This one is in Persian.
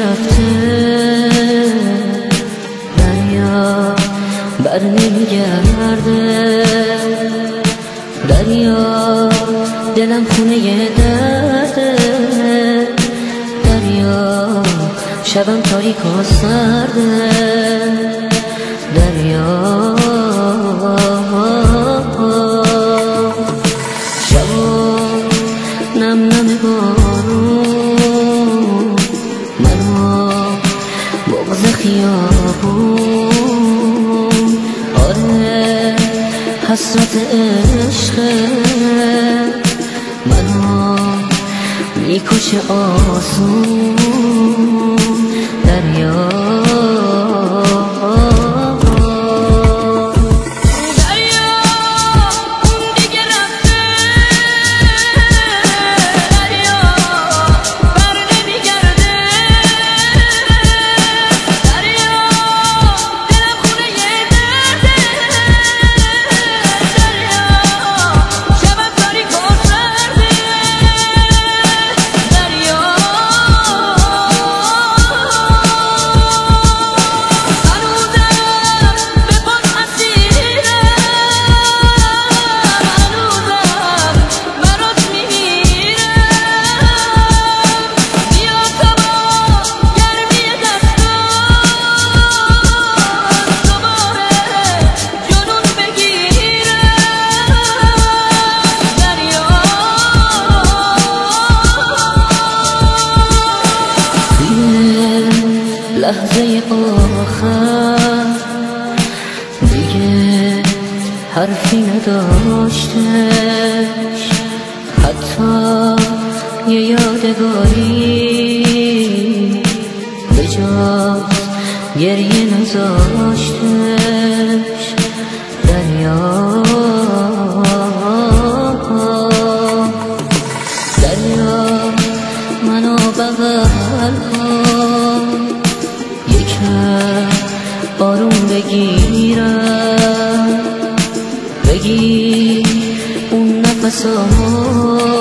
رفته. دریا بر نمیگرده دریا دلم خونه درده. دریا شبم تاریک و سرده. دریا خیابون. آره حسرت عشق. منو می‌کشه آسون. دریا لحظه آخر. دیگه حرفی نداشتش. حتی یه یادگاری به جاز گریه نزاشتش دریا soho